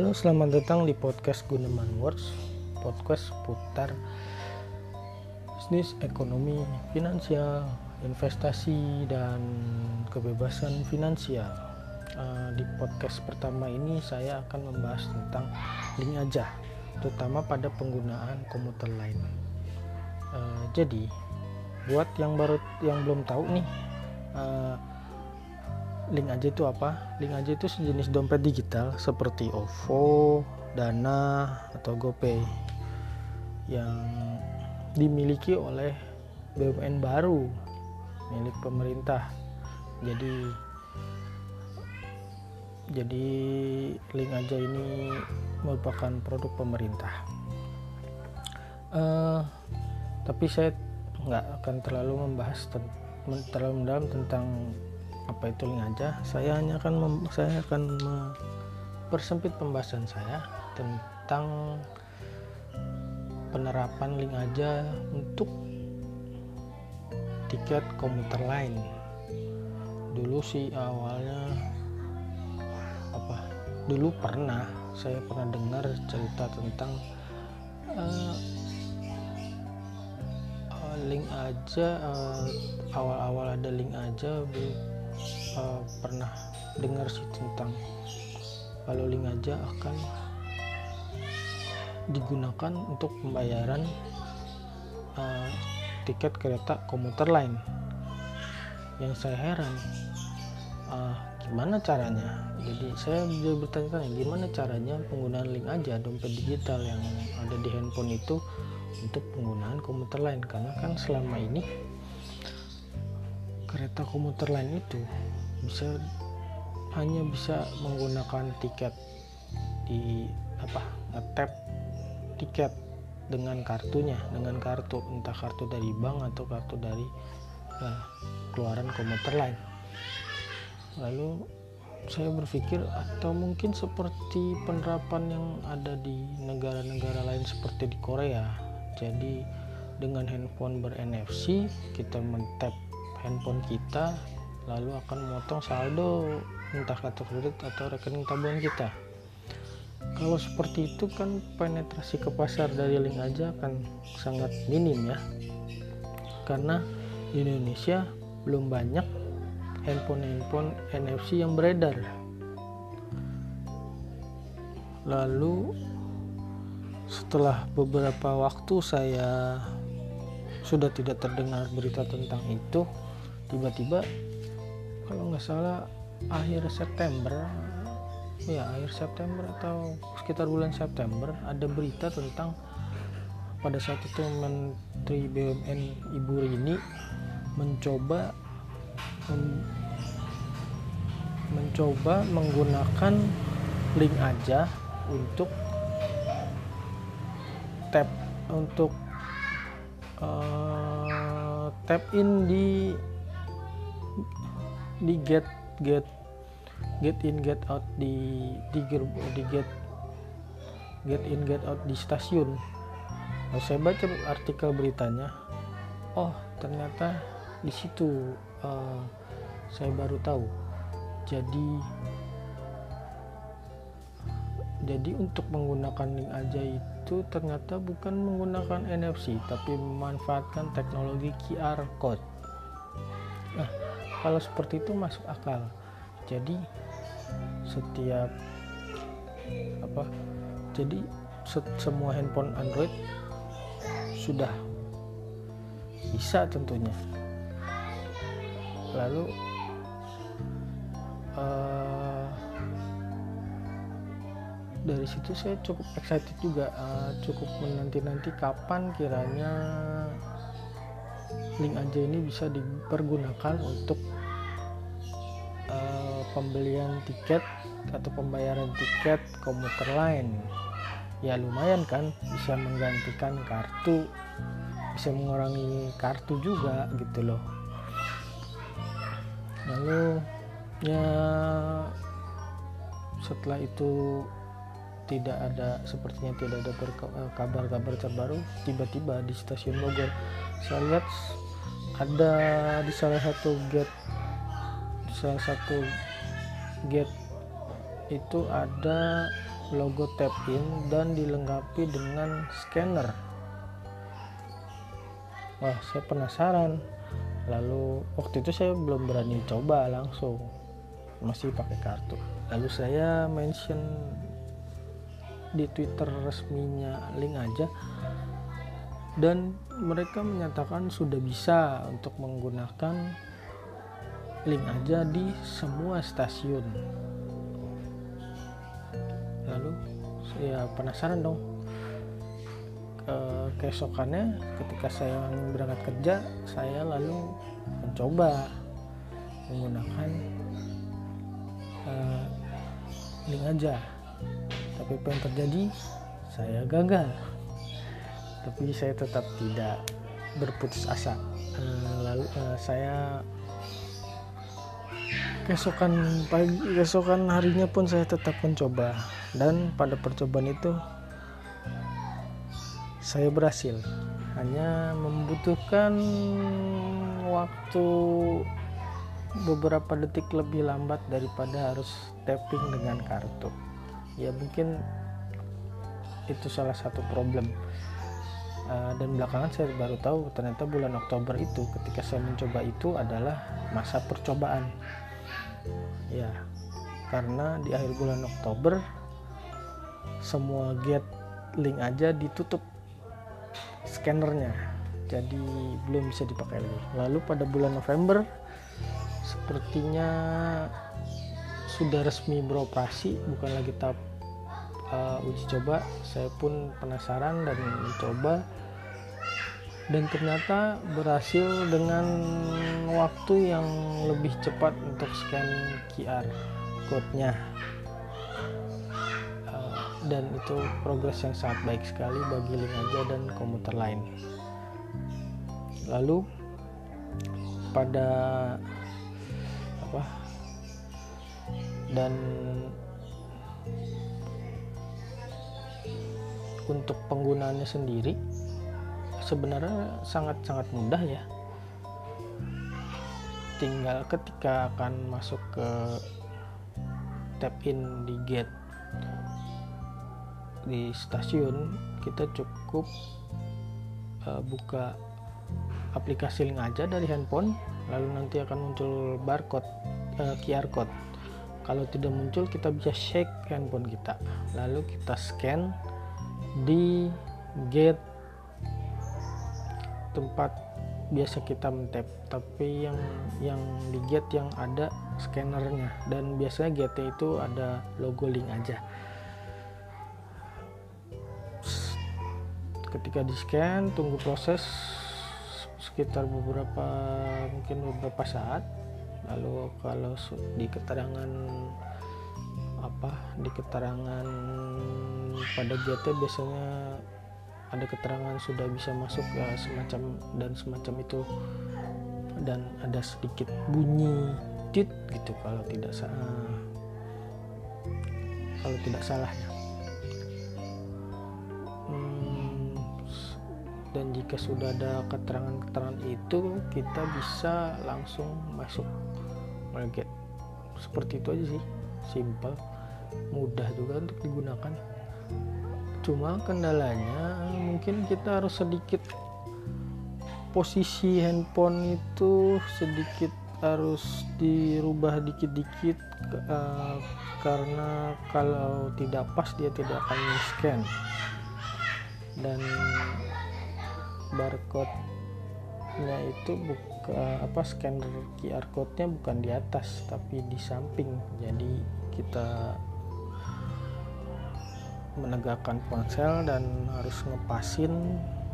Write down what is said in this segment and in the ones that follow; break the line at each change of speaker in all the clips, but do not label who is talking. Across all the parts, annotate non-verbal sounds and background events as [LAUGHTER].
Halo, selamat datang di podcast Gunaman Words, podcast putar bisnis, ekonomi, finansial, investasi, dan kebebasan finansial. Uh, di podcast pertama ini saya akan membahas tentang link aja, terutama pada penggunaan komuter lain. Uh, jadi, buat yang baru yang belum tahu nih, uh, link aja itu apa? Link aja itu sejenis dompet digital seperti OVO Dana atau GoPay yang dimiliki oleh BUMN baru milik pemerintah. Jadi jadi link aja ini merupakan produk pemerintah. Uh, tapi saya nggak akan terlalu membahas terlalu mendalam tentang apa itu link aja? Saya hanya akan mem, saya akan mempersempit pembahasan saya tentang penerapan link aja untuk tiket komuter lain. Dulu sih awalnya apa dulu pernah saya pernah dengar cerita tentang uh, link aja uh, awal-awal ada link aja uh, pernah dengar sih tentang kalau link aja akan digunakan untuk pembayaran uh, tiket kereta komuter lain. Yang saya heran uh, gimana caranya? Jadi saya juga bertanya-tanya gimana caranya penggunaan link aja dompet digital yang ada di handphone itu untuk penggunaan komuter lain? Karena kan selama ini kereta komuter lain itu bisa hanya bisa menggunakan tiket di apa ngetap tiket dengan kartunya dengan kartu entah kartu dari bank atau kartu dari ya, keluaran komuter lain. Lalu saya berpikir atau mungkin seperti penerapan yang ada di negara-negara lain seperti di Korea. Jadi dengan handphone ber NFC kita mentap handphone kita lalu akan memotong saldo entah kartu kredit atau rekening tabungan kita. Kalau seperti itu kan penetrasi ke pasar dari link aja akan sangat minim ya. Karena di Indonesia belum banyak handphone-handphone NFC yang beredar. Lalu setelah beberapa waktu saya sudah tidak terdengar berita tentang itu tiba-tiba kalau nggak salah akhir September ya akhir September atau sekitar bulan September ada berita tentang pada saat itu Menteri BUMN Ibu Rini mencoba men, mencoba menggunakan link aja untuk tap untuk uh, tap in di di get get get in get out di di di get get in get out di stasiun. Nah, saya baca artikel beritanya. Oh ternyata di situ uh, saya baru tahu. Jadi jadi untuk menggunakan link aja itu ternyata bukan menggunakan NFC tapi memanfaatkan teknologi QR code kalau seperti itu masuk akal. Jadi setiap apa jadi semua handphone Android sudah bisa tentunya. Lalu uh, dari situ saya cukup excited juga uh, cukup menanti-nanti kapan kiranya link aja ini bisa dipergunakan untuk uh, pembelian tiket atau pembayaran tiket komuter lain. Ya lumayan kan bisa menggantikan kartu bisa mengurangi kartu juga gitu loh. Lalu ya setelah itu tidak ada sepertinya tidak ada eh, kabar-kabar terbaru tiba-tiba di stasiun Bogor. Saya lihat ada di salah satu gate di salah satu gate itu ada logo tap in dan dilengkapi dengan scanner. Wah saya penasaran. Lalu waktu itu saya belum berani coba langsung. Masih pakai kartu. Lalu saya mention di twitter resminya link aja dan mereka menyatakan sudah bisa untuk menggunakan link aja di semua stasiun. Lalu saya penasaran dong ke keesokannya ketika saya berangkat kerja saya lalu mencoba menggunakan uh, link aja. Tapi apa yang terjadi? Saya gagal tapi saya tetap tidak berputus asa. Uh, lalu uh, saya keesokan pagi keesokan harinya pun saya tetap mencoba. Dan pada percobaan itu saya berhasil. Hanya membutuhkan waktu beberapa detik lebih lambat daripada harus tapping dengan kartu. Ya mungkin itu salah satu problem uh, dan belakangan saya baru tahu ternyata bulan Oktober itu ketika saya mencoba itu adalah masa percobaan. Ya karena di akhir bulan Oktober semua gate link aja ditutup scannernya. Jadi belum bisa dipakai lagi. Lalu pada bulan November sepertinya sudah resmi beroperasi bukan lagi tahap uh, uji coba. Saya pun penasaran dan mencoba dan ternyata berhasil dengan waktu yang lebih cepat untuk scan QR code-nya. Uh, dan itu progres yang sangat baik sekali bagi link aja dan komuter lain. Lalu pada apa? Dan untuk penggunaannya sendiri sebenarnya sangat-sangat mudah ya. Tinggal ketika akan masuk ke tap in di gate di stasiun kita cukup uh, buka aplikasi link aja dari handphone lalu nanti akan muncul barcode uh, QR code. Kalau tidak muncul kita bisa shake handphone kita. Lalu kita scan di gate tempat biasa kita mentap tapi yang yang di yang ada scannernya. Dan biasanya GT itu ada logo link aja. Ketika di scan tunggu proses sekitar beberapa mungkin beberapa saat. Lalu kalau di keterangan apa di keterangan pada GT biasanya ada keterangan sudah bisa masuk ya semacam dan semacam itu. Dan ada sedikit bunyi tit gitu kalau tidak salah kalau tidak salah ya. Hmm, dan jika sudah ada keterangan-keterangan itu kita bisa langsung masuk. Market seperti itu aja sih. Simple mudah juga untuk digunakan cuma kendalanya mungkin kita harus sedikit posisi handphone itu sedikit harus dirubah dikit-dikit uh, karena kalau tidak pas dia tidak akan scan dan barcode nya itu buka apa scanner QR code-nya bukan di atas tapi di samping. Jadi kita menegakkan ponsel dan harus ngepasin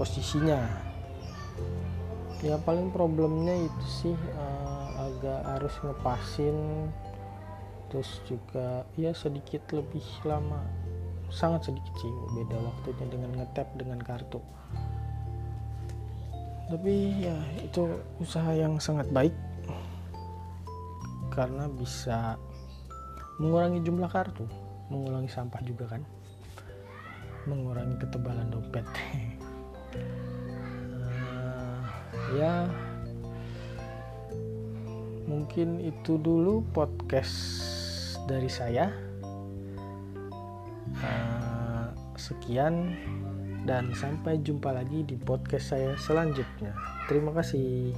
posisinya. Ya paling problemnya itu sih uh, agak harus ngepasin terus juga ya sedikit lebih lama. Sangat sedikit sih beda waktunya dengan ngetap dengan kartu. Tapi ya itu usaha yang sangat baik karena bisa mengurangi jumlah kartu mengurangi sampah juga kan mengurangi ketebalan dompet uh, [LAUGHS] ya mungkin itu dulu podcast dari saya Sekian dan sampai jumpa lagi di podcast saya selanjutnya. Terima kasih.